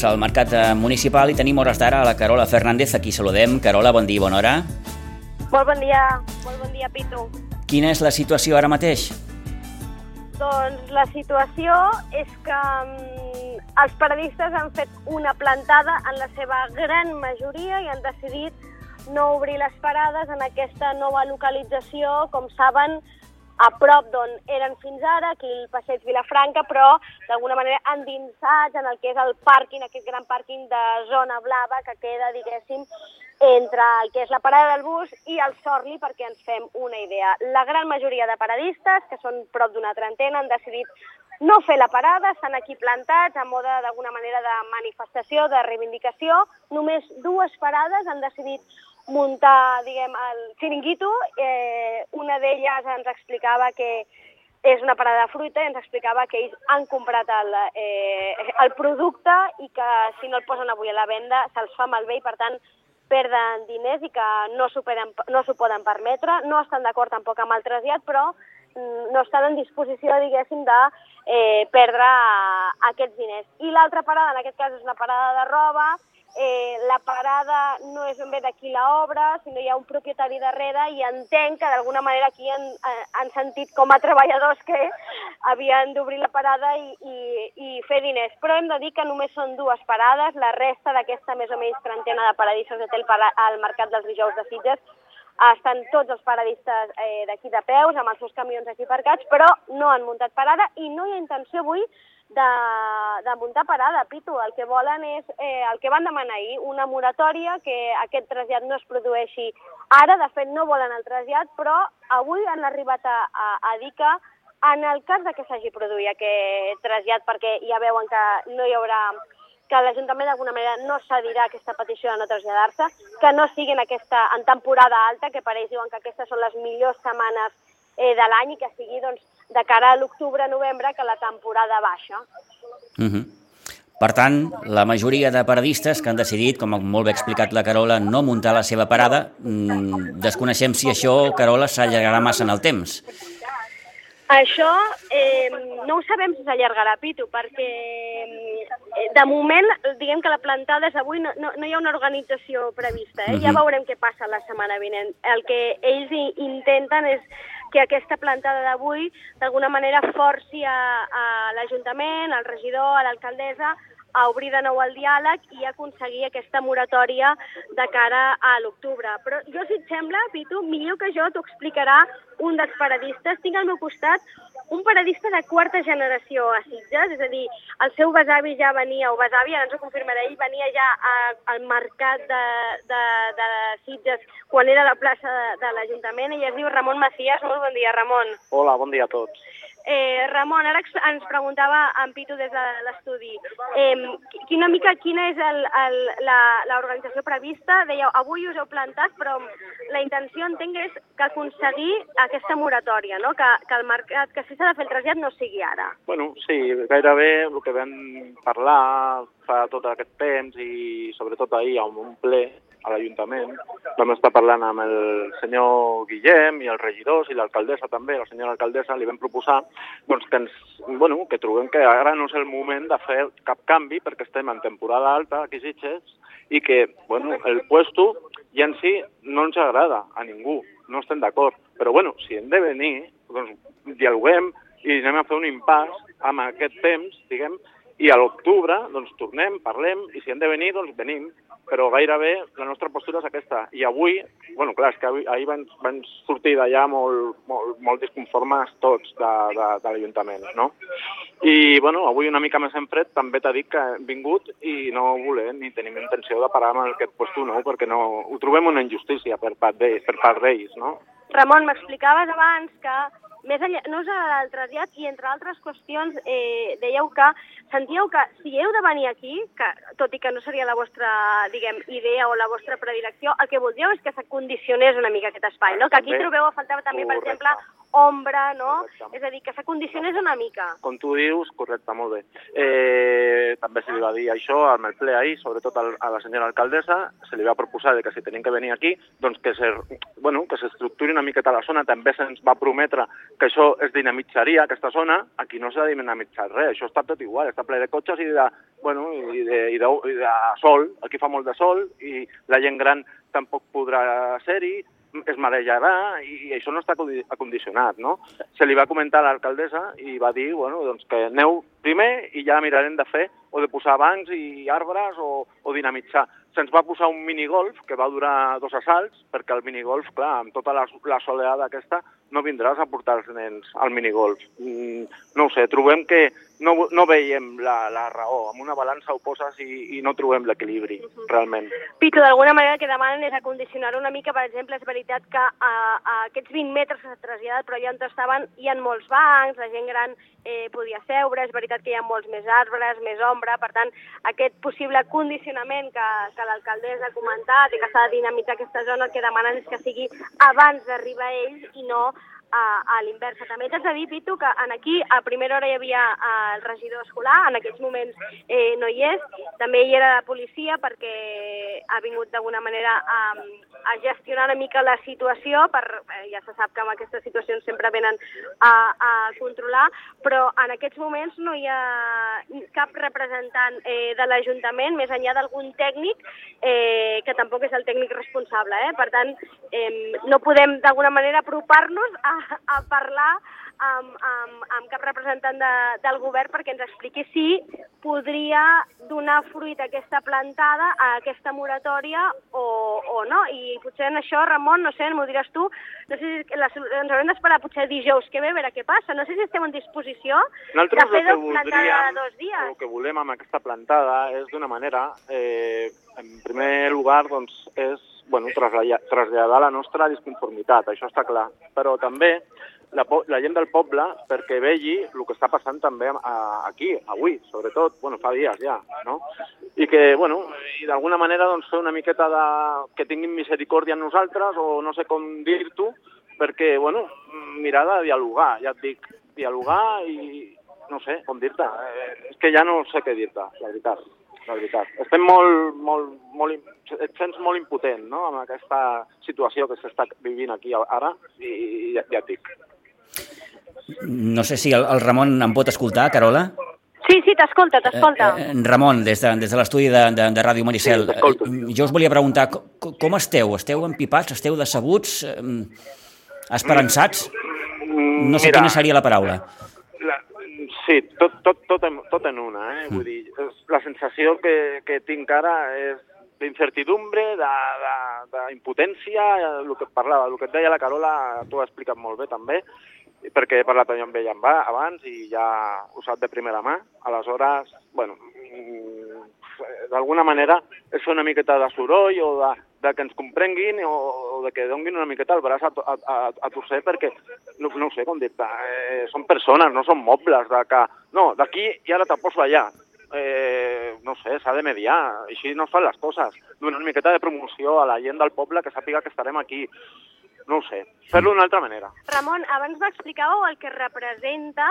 doncs, al mercat eh, municipal i tenim hores d'ara a la Carola Fernández, aquí saludem. Carola, bon dia i bona hora. Molt bon dia, molt bon dia, Pitu. Quina és la situació ara mateix? Doncs la situació és que um, els paradistes han fet una plantada en la seva gran majoria i han decidit no obrir les parades en aquesta nova localització, com saben, a prop d'on eren fins ara, aquí el passeig Vilafranca, però d'alguna manera endinsats en el que és el pàrquing, aquest gran pàrquing de zona blava que queda, diguéssim, entre el que és la parada del bus i el Sorli, perquè ens fem una idea. La gran majoria de paradistes, que són prop d'una trentena, han decidit no fer la parada, estan aquí plantats a mode d'alguna manera de manifestació, de reivindicació. Només dues parades han decidit muntar, diguem, el xiringuito. Eh, una d'elles ens explicava que és una parada de fruita i ens explicava que ells han comprat el, eh, el producte i que si no el posen avui a la venda se'ls fa malbé i per tant perden diners i que no s'ho no poden permetre. No estan d'acord tampoc amb el trasllat, però mm, no estan en disposició, diguéssim, de eh, perdre aquests diners. I l'altra parada, en aquest cas, és una parada de roba, eh, la parada no és ben bé d'aquí l'obra, sinó hi ha un propietari darrere i entenc que d'alguna manera aquí han, eh, han sentit com a treballadors que havien d'obrir la parada i, i, i fer diners. Però hem de dir que només són dues parades, la resta d'aquesta més o menys trentena de paradisos de tel al Mercat dels Dijous de Sitges estan tots els paradistes eh, d'aquí de peus, amb els seus camions aquí aparcats, però no han muntat parada i no hi ha intenció avui de, de muntar parada, Pitu. El que volen és, eh, el que van demanar ahir, una moratòria, que aquest trasllat no es produeixi ara, de fet no volen el trasllat, però avui han arribat a, a, a dir que en el cas de que s'hagi produït aquest trasllat, perquè ja veuen que no hi haurà que l'Ajuntament d'alguna manera no cedirà aquesta petició de no traslladar-se, que no siguin aquesta, en temporada alta, que per ells diuen que aquestes són les millors setmanes eh, de l'any i que sigui doncs, de cara a l'octubre-novembre que la temporada baixa. Uh -huh. Per tant, la majoria de paradistes que han decidit, com molt bé explicat la Carola, no muntar la seva parada, mmm, desconeixem si això, Carola, s'allargarà massa en el temps. Això eh, no ho sabem si s'allargarà, Pitu, perquè eh, de moment, diguem que la plantada és avui, no, no, no hi ha una organització prevista, eh? Uh -huh. ja veurem què passa la setmana vinent. El que ells intenten és que aquesta plantada d'avui d'alguna manera forci a, a l'Ajuntament, al regidor, a l'alcaldessa, a obrir de nou el diàleg i aconseguir aquesta moratòria de cara a l'octubre. Però jo, si et sembla, Pitu, millor que jo t'ho explicarà un dels paradistes. Tinc al meu costat un paradista de quarta generació a Sitges, és a dir, el seu besavi ja venia, o besavi, ara ens ho confirmarà ell, venia ja a, al mercat de, de, de Sitges quan era la plaça de, de l'Ajuntament, i es diu Ramon Macías. Molt bon dia, Ramon. Hola, bon dia a tots. Eh, Ramon, ara ens preguntava en Pitu des de l'estudi, eh, quina mica quina és l'organització prevista? Dèieu, avui us heu plantat, però la intenció, entenc, és que aconseguir aquesta moratòria, no? que, que el mercat, que si s'ha de fer el trasllat no sigui ara. Bueno, sí, gairebé el que vam parlar fa tot aquest temps i sobretot ahir amb un ple a l'Ajuntament. Vam estar parlant amb el senyor Guillem i els regidors i l'alcaldessa també, la senyora alcaldessa, li vam proposar doncs, que, ens, bueno, que trobem que ara no és el moment de fer cap canvi perquè estem en temporada alta aquí Sitges i que bueno, el puesto ja en si no ens agrada a ningú, no estem d'acord. Però bueno, si hem de venir, doncs dialoguem i anem a fer un impàs amb aquest temps, diguem, i a l'octubre doncs, tornem, parlem, i si hem de venir, doncs venim però gairebé la nostra postura és aquesta. I avui, bueno, clar, és que ahir van, van sortir d'allà molt, molt, molt disconformes tots de, de, de l'Ajuntament, no? I, bueno, avui una mica més en fred també t'ha dit que hem vingut i no volem ni tenim intenció de parar amb aquest puesto nou perquè no, ho trobem una injustícia per part d'ells, per part d'ells, no? Ramon, m'explicaves abans que més enllà, no és el trasllat i entre altres qüestions eh, dèieu que sentíeu que si heu de venir aquí, que tot i que no seria la vostra, diguem, idea o la vostra predilecció, el que voldríeu és que s'acondicionés una mica aquest espai, no? Que aquí trobeu a faltar també, per exemple, ombra, no? Correcte. És a dir, que s'acondicionés una mica. Com tu dius, correcte, molt bé. Eh, també se li va dir això al el ple ahir, sobretot a la senyora alcaldessa, se li va proposar que si tenim que venir aquí, doncs que se, bueno, que s'estructuri una miqueta la zona, també se'ns va prometre que això es dinamitzaria, aquesta zona, aquí no s'ha dinamitzat res, això està tot igual, està ple de cotxes i de, bueno, i de, i de, i de sol, aquí fa molt de sol, i la gent gran tampoc podrà ser-hi, es marejarà i això no està condi- acondicionat, no? Se li va comentar a l'alcaldessa i va dir, bueno, doncs que aneu primer i ja mirarem de fer o de posar bancs i arbres o, o dinamitzar. Se'ns va posar un minigolf que va durar dos assalts, perquè el minigolf, clar, amb tota la, la soleada aquesta, no vindràs a portar els nens al minigolf. Mm, no ho sé, trobem que no, no veiem la, la raó. Amb una balança ho poses i, i no trobem l'equilibri, realment. Pitu, d'alguna manera el que demanen és acondicionar una mica, per exemple, és veritat que a, a aquests 20 metres s'ha traslladat, però allà on estaven hi ha molts bancs, la gent gran eh, podia seure, és veritat que hi ha molts més arbres, més ombra, per tant, aquest possible condicionament que, que l'alcaldessa ha comentat i que s'ha de dinamitzar aquesta zona, el que demanen és que sigui abans d'arribar ells i no a, a l'inversa. També t'haig de dir, Pitu, que en aquí a primera hora hi havia eh, el regidor escolar, en aquests moments eh, no hi és, també hi era la policia perquè ha vingut d'alguna manera a, a gestionar una mica la situació, per, eh, ja se sap que amb aquestes situacions sempre venen a, a controlar, però en aquests moments no hi ha cap representant eh, de l'Ajuntament, més enllà d'algun tècnic, eh, que tampoc és el tècnic responsable. Eh? Per tant, eh, no podem d'alguna manera apropar-nos a, a parlar amb, amb, amb cap representant de, del govern perquè ens expliqui si podria donar fruit a aquesta plantada, a aquesta moratòria o, o no. I potser en això, Ramon, no sé, m'ho diràs tu, no sé si la, ens haurem d'esperar potser dijous que ve a veure què passa. No sé si estem en disposició Nosaltres de fer dos plantada voldríem, de dos dies. el que volem amb aquesta plantada és d'una manera, eh, en primer lugar, doncs, és bueno, traslladar, traslladar la nostra disconformitat, això està clar, però també la, la gent del poble perquè vegi el que està passant també aquí, avui, sobretot, bueno, fa dies ja, no? I que, bueno, i d'alguna manera doncs, fer una miqueta de... que tinguin misericòrdia en nosaltres, o no sé com dir-t'ho, perquè, bueno, mirar de dialogar, ja et dic, dialogar i no sé com dir-te, eh, és que ja no sé què dir-te, la veritat, la veritat. Estem molt, molt, molt, et sents molt impotent, no?, amb aquesta situació que s'està vivint aquí ara, i ja, ja et dic. No sé si el, el Ramon em pot escoltar, Carola? Sí, sí, t'escolta, t'escolta. Eh, eh, Ramon, des de, des de l'estudi de, de, de Ràdio Maricel, Sí, eh, jo us volia preguntar, com, com esteu? Esteu empipats? Esteu decebuts? Eh, esperançats? No sé Mira, quina seria la paraula. La, sí, tot, tot, tot, en, tot en una, eh? Vull dir, és, la sensació que, que tinc ara és d'incertidumbre, d'impotència, el que parlava, el que et deia la Carola, tu ho has explicat molt bé també, perquè he parlat amb amb- abans i ja ho sap de primera mà. Aleshores, bueno, mm, d'alguna manera és una miqueta de soroll o de, de que ens comprenguin o, o de que donguin una miqueta el braç a, a, a, a torcer perquè, no, no ho sé com dir-te, eh, són persones, no són mobles, de que, no, d'aquí i ara te poso allà. Eh, no sé, s'ha de mediar, així no es fan les coses. Donar una miqueta de promoció a la gent del poble que sàpiga que estarem aquí. No ho sé, fer-lo d'una altra manera. Ramon, abans m'explicàveu el que representa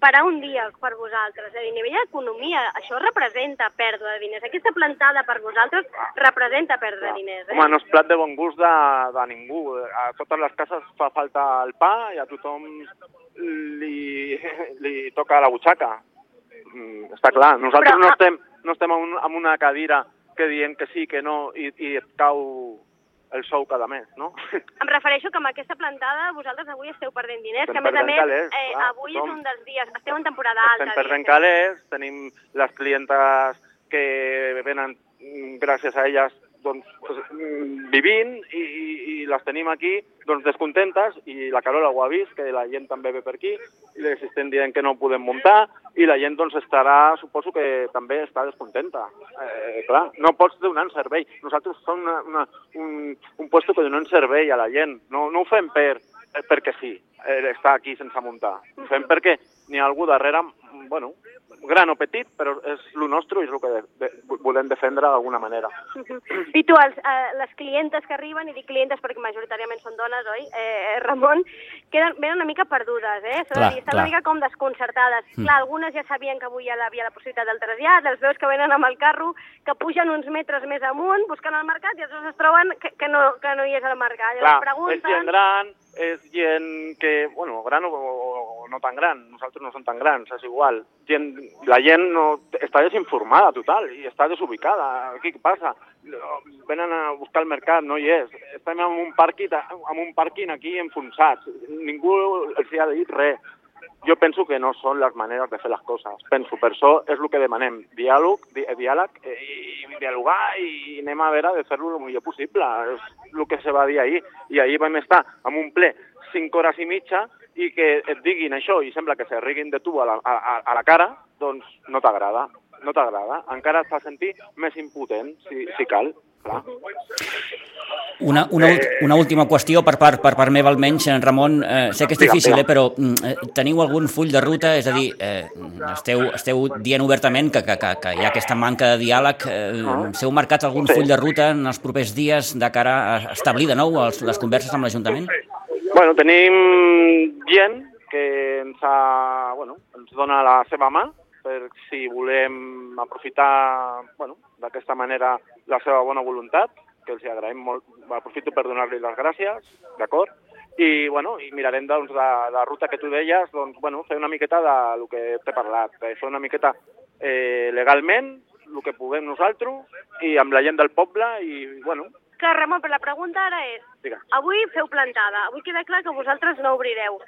parar un dia per vosaltres. A nivell d'economia, això representa pèrdua de diners. Aquesta plantada per vosaltres representa perdre diners. Eh? Home, no és plat de bon gust de, de ningú. A totes les cases fa falta el pa i a tothom li, li toca la butxaca. Mm, està clar. Nosaltres Però, no ah- estem, no estem en, un, en una cadira que dient que sí, que no, i, i et cau el sou cada mes, no? Em refereixo que amb aquesta plantada vosaltres avui esteu perdent diners, Estem que a més a més calés, eh, clar, avui tothom. és un dels dies, esteu en temporada alta. Estem perdent diguéssim. calés, tenim les clientes que venen mm, gràcies a elles doncs, mm, vivint i, i, i les tenim aquí doncs, descontentes i la Carola ho ha vist, que la gent també ve per aquí i les estem dient que no podem muntar i la gent doncs, estarà, suposo que també està descontenta. Eh, clar, no pots donar un servei. Nosaltres som una, una, un, un puesto que donem servei a la gent. No, no ho fem per, perquè sí, eh, estar aquí sense muntar. Ho fem perquè n'hi ha algú darrere, bueno, gran o petit, però és el nostre i és el que de, de, volem defendre d'alguna manera. I tu, els, eh, les clientes que arriben, i dic clientes perquè majoritàriament són dones, oi, eh, Ramon, queden, venen una mica perdudes, eh? De Clar, dir, estan clar. una mica com desconcertades. Mm. Clar, algunes ja sabien que avui hi havia la possibilitat del trasllat, els veus que venen amb el carro, que pugen uns metres més amunt, buscant el mercat, i després es troben que, que, no, que no hi és el mercat. I Clar, els pregunten... és gent gran, és gent que, bueno, gran o, o no tan gran, nosaltres no som tan grans, és igual. Gent, la gent no, està desinformada total i està desubicada. Què passa? Venen a buscar el mercat, no hi és. Estem en un pàrquing, en un pàrquing aquí enfonsats. Ningú els hi ha dit res jo penso que no són les maneres de fer les coses. Penso, per això és el que demanem, diàleg, di diàleg eh, i dialogar i anem a veure de fer-lo el millor possible. És el que se va dir ahir. I ahir vam estar amb un ple 5 hores i mitja i que et diguin això i sembla que se riguin de tu a la, a, a la cara, doncs no t'agrada. No t'agrada. Encara et fa sentir més impotent, si, si cal. Clar. Una, una, una última qüestió per part, per part meva almenys, en Ramon, eh, sé que és difícil, eh, però eh, teniu algun full de ruta? És a dir, eh, esteu, esteu dient obertament que, que, que, que hi ha aquesta manca de diàleg. Eh, ah. S'heu marcat algun sí. full de ruta en els propers dies de cara a establir de nou els, les converses amb l'Ajuntament? Bueno, tenim gent que ens, ha, bueno, ens dona la seva mà per si volem aprofitar bueno, d'aquesta manera la seva bona voluntat que els agraïm molt. Aprofito per donar-li les gràcies, d'acord? I, bueno, i mirarem doncs, de, la ruta que tu deies, doncs, bueno, fer una miqueta de lo que t'he parlat, fer una miqueta eh, legalment, el que puguem nosaltres, i amb la gent del poble, i, bueno, que, Ramon, però la pregunta ara és, Digue. avui feu plantada, avui queda clar que vosaltres no obrireu.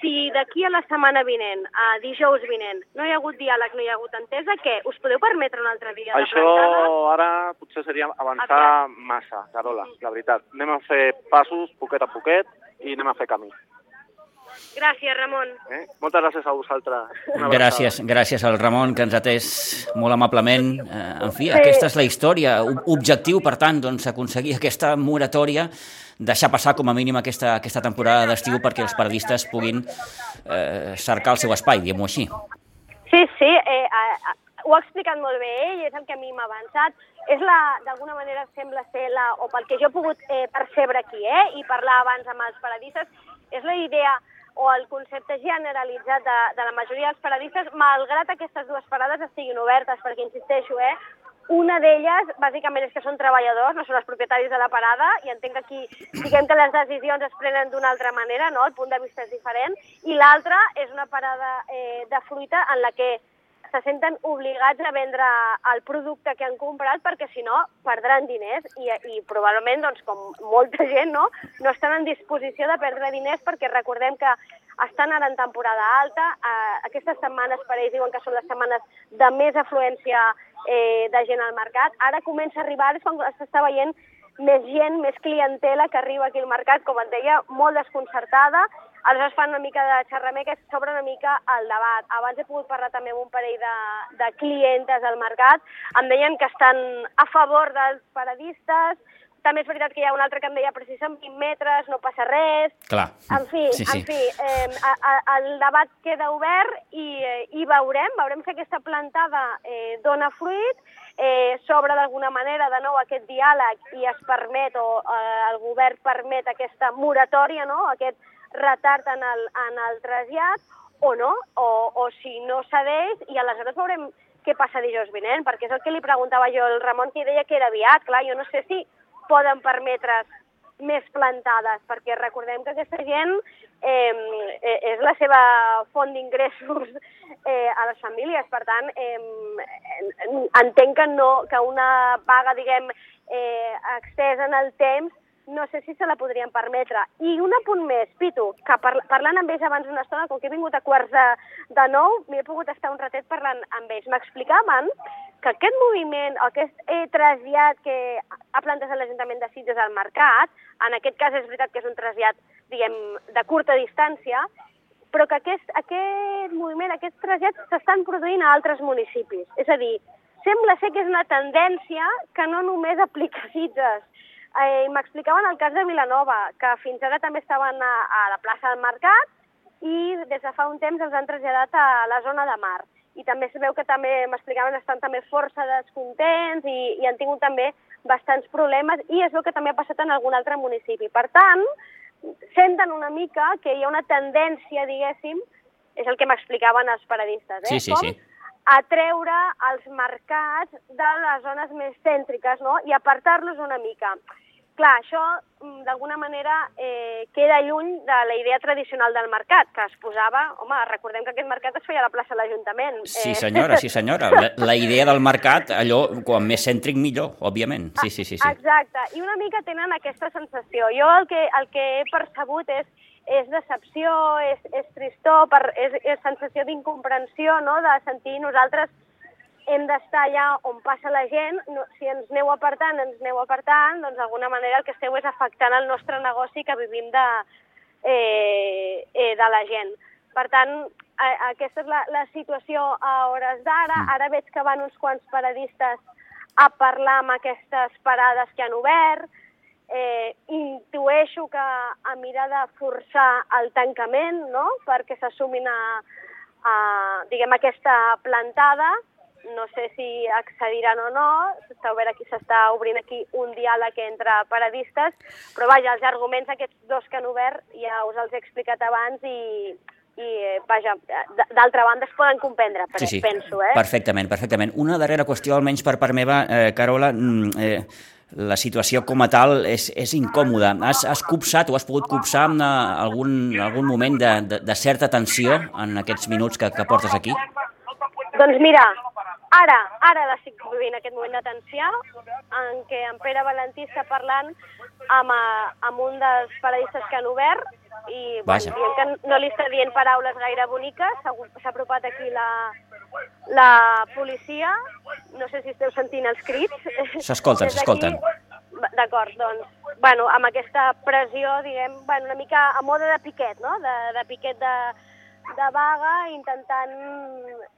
Si d'aquí a la setmana vinent, a dijous vinent, no hi ha hagut diàleg, no hi ha hagut entesa, què? Us podeu permetre un altre dia Això de plantada? ara potser seria avançar Aviat. massa, Carola, la veritat. Anem a fer passos, poquet a poquet, i anem a fer camí. Gràcies, Ramon. Eh? Moltes gràcies a vosaltres. Gràcies, gràcies al Ramon, que ens ha atès molt amablement. Eh, en fi, sí. aquesta és la història. Objectiu, per tant, doncs, aconseguir aquesta moratòria, deixar passar com a mínim aquesta, aquesta temporada d'estiu perquè els paradistes puguin eh, cercar el seu espai, diguem-ho així. Sí, sí, eh, eh, ho ha explicat molt bé ell, és el que a mi m'ha avançat. És la, d'alguna manera, sembla ser la, o pel que jo he pogut eh, percebre aquí, eh, i parlar abans amb els paradistes, és la idea o el concepte generalitzat de, de la majoria dels paradistes, malgrat aquestes dues parades estiguin obertes, perquè insisteixo, eh, una d'elles, bàsicament, és que són treballadors, no són els propietaris de la parada, i entenc que aquí, diguem que les decisions es prenen d'una altra manera, no? el punt de vista és diferent, i l'altra és una parada eh, de fruita en la que se senten obligats a vendre el producte que han comprat perquè si no perdran diners i, i probablement, doncs, com molta gent, no, no estan en disposició de perdre diners perquè recordem que estan ara en temporada alta, eh, aquestes setmanes per ells diuen que són les setmanes de més afluència eh, de gent al mercat, ara comença a arribar, és quan s'està veient més gent, més clientela que arriba aquí al mercat, com et deia, molt desconcertada, aleshores fan una mica de xerrameca i s'obre una mica el debat. Abans he pogut parlar també amb un parell de, de clientes al mercat, em deien que estan a favor dels paradistes, també és veritat que hi ha un altre que em deia, però si són 20 metres no passa res. Clar. En fi, sí, sí. en fi eh, a, a, el debat queda obert i, eh, i veurem, veurem si aquesta plantada eh, dona fruit, eh, s'obre d'alguna manera de nou aquest diàleg i es permet, o eh, el govern permet aquesta moratòria, no? aquest retard en el, en el trasllat, o no, o, o si no cedeix, i aleshores veurem què passa dijous vinent, perquè és el que li preguntava jo al Ramon, que deia que era aviat, clar, jo no sé si poden permetre's més plantades, perquè recordem que aquesta gent eh, és la seva font d'ingressos eh, a les famílies. Per tant, eh, entenc que, no, que una vaga, diguem, eh, extesa en el temps no sé si se la podrien permetre. I un apunt més, Pitu, que par parlant amb ells abans d'una estona, com que he vingut a quarts de, de nou, m'he pogut estar un ratet parlant amb ells. M'explicaven que aquest moviment, aquest trasllat que ha plantejat l'Ajuntament de Sitges al mercat, en aquest cas és veritat que és un trasllat, diguem, de curta distància, però que aquest, aquest moviment, aquests trasllats s'estan produint a altres municipis. És a dir, sembla ser que és una tendència que no només aplica Sitges, Eh, M'explicaven el cas de Vilanova, que fins ara també estaven a, a la plaça del Mercat i des de fa un temps els han traslladat a la zona de mar. I també es veu que també, m'explicaven, estan també força descontents i, i han tingut també bastants problemes i es veu que també ha passat en algun altre municipi. Per tant, senten una mica que hi ha una tendència, diguéssim, és el que m'explicaven els paradistes, eh? Sí, sí, Com sí a treure els mercats de les zones més cèntriques no? i apartar-los una mica. clar, això mm, d'alguna manera eh, queda lluny de la idea tradicional del mercat, que es posava... Home, recordem que aquest mercat es feia a la plaça de l'Ajuntament. Sí, senyora, sí, senyora. La, la idea del mercat, allò, quan més cèntric, millor, òbviament. Sí, sí, sí. sí. Exacte, i una mica tenen aquesta sensació. Jo el que, el que he percebut és és decepció, és, és tristor, per, és, és sensació d'incomprensió, no?, de sentir nosaltres hem d'estar allà on passa la gent, no, si ens aneu apartant, ens aneu apartant, doncs d'alguna manera el que esteu és afectant el nostre negoci que vivim de, eh, eh, de la gent. Per tant, a, aquesta és la, la situació a hores d'ara. Mm. Ara veig que van uns quants paradistes a parlar amb aquestes parades que han obert, eh, intueixo que a mirar de forçar el tancament, no?, perquè s'assumin a, a, diguem, aquesta plantada, no sé si accediran o no, s'està aquí, s'està obrint aquí un diàleg entre paradistes, però vaja, els arguments aquests dos que han obert ja us els he explicat abans i, i vaja, d'altra banda es poden comprendre, però sí, sí. penso, eh? Perfectament, perfectament. Una darrera qüestió, almenys per part meva, eh, Carola, mm, eh, la situació com a tal és, és incòmoda. Has, has copsat o has pogut copsar en algun, algun moment de, de, de certa tensió en aquests minuts que, que portes aquí? Doncs mira, ara, ara l'estic vivint aquest moment de tensió en què en Pere Valentí està parlant amb, amb un dels paradistes que han obert i bueno, que no li està dient paraules gaire boniques, s'ha apropat aquí la, la policia, no sé si esteu sentint els crits. S'escolten, s'escolten. D'acord, doncs, bueno, amb aquesta pressió, diguem, bueno, una mica a mode de piquet, no?, de, de piquet de, de vaga, intentant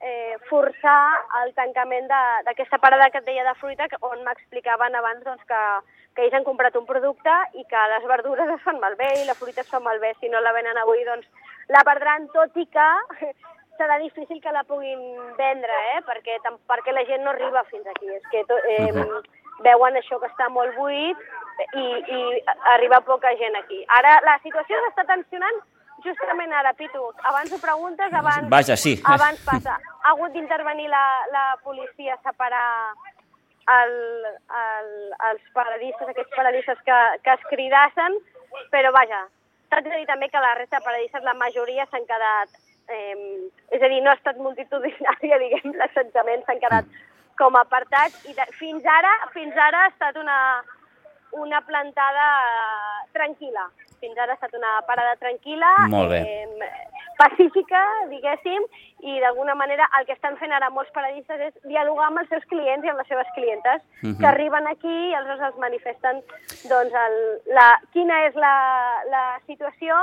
eh, forçar el tancament d'aquesta parada que et deia de fruita, on m'explicaven abans doncs, que, que ells han comprat un producte i que les verdures es fan malbé i la fruita es fa malbé. Si no la venen avui, doncs la perdran, tot i que serà difícil que la puguin vendre, eh? perquè, perquè la gent no arriba fins aquí. És que to, eh, uh -huh. veuen això que està molt buit i, i arriba poca gent aquí. Ara la situació s'està tensionant justament ara, Pitu. Abans ho preguntes, abans, Vaja, sí. abans passa. Ha hagut d'intervenir la, la policia a separar el, el, els paradistes, aquests paradistes que, que es cridassen, però vaja, s'ha de dir també que la resta de paradistes, la majoria s'han quedat Eh, és a dir, no ha estat multitudinària, diguem, l'assetjament s'han quedat com apartats i de, fins ara fins ara ha estat una, una plantada tranquil·la. Fins ara ha estat una parada tranquil·la. Eh, pacífica, diguéssim, i d'alguna manera el que estan fent ara molts paradistes és dialogar amb els seus clients i amb les seves clientes, uh -huh. que mhm. arriben aquí i aleshores els manifesten doncs, el, la, quina és la, la situació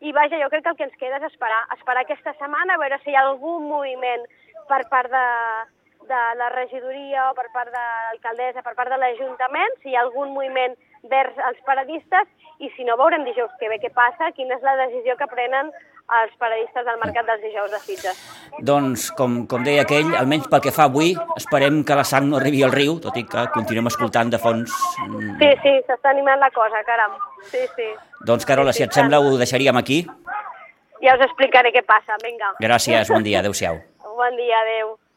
i vaja, jo crec que el que ens queda és esperar, esperar aquesta setmana, a veure si hi ha algun moviment per part de, de la regidoria o per part de l'alcaldessa, per part de l'Ajuntament, si hi ha algun moviment vers els paradistes i si no veurem dijous que ve què passa, quina és la decisió que prenen els paradistes del mercat dels dijous de Sitges. Doncs, com, com deia aquell, almenys pel que fa avui, esperem que la sang no arribi al riu, tot i que continuem escoltant de fons... Mm. Sí, sí, s'està animant la cosa, caram. Sí, sí. Doncs, Carola, si et sembla, ho deixaríem aquí. Ja us explicaré què passa, vinga. Gràcies, bon dia, adeu-siau. Bon dia, adeu.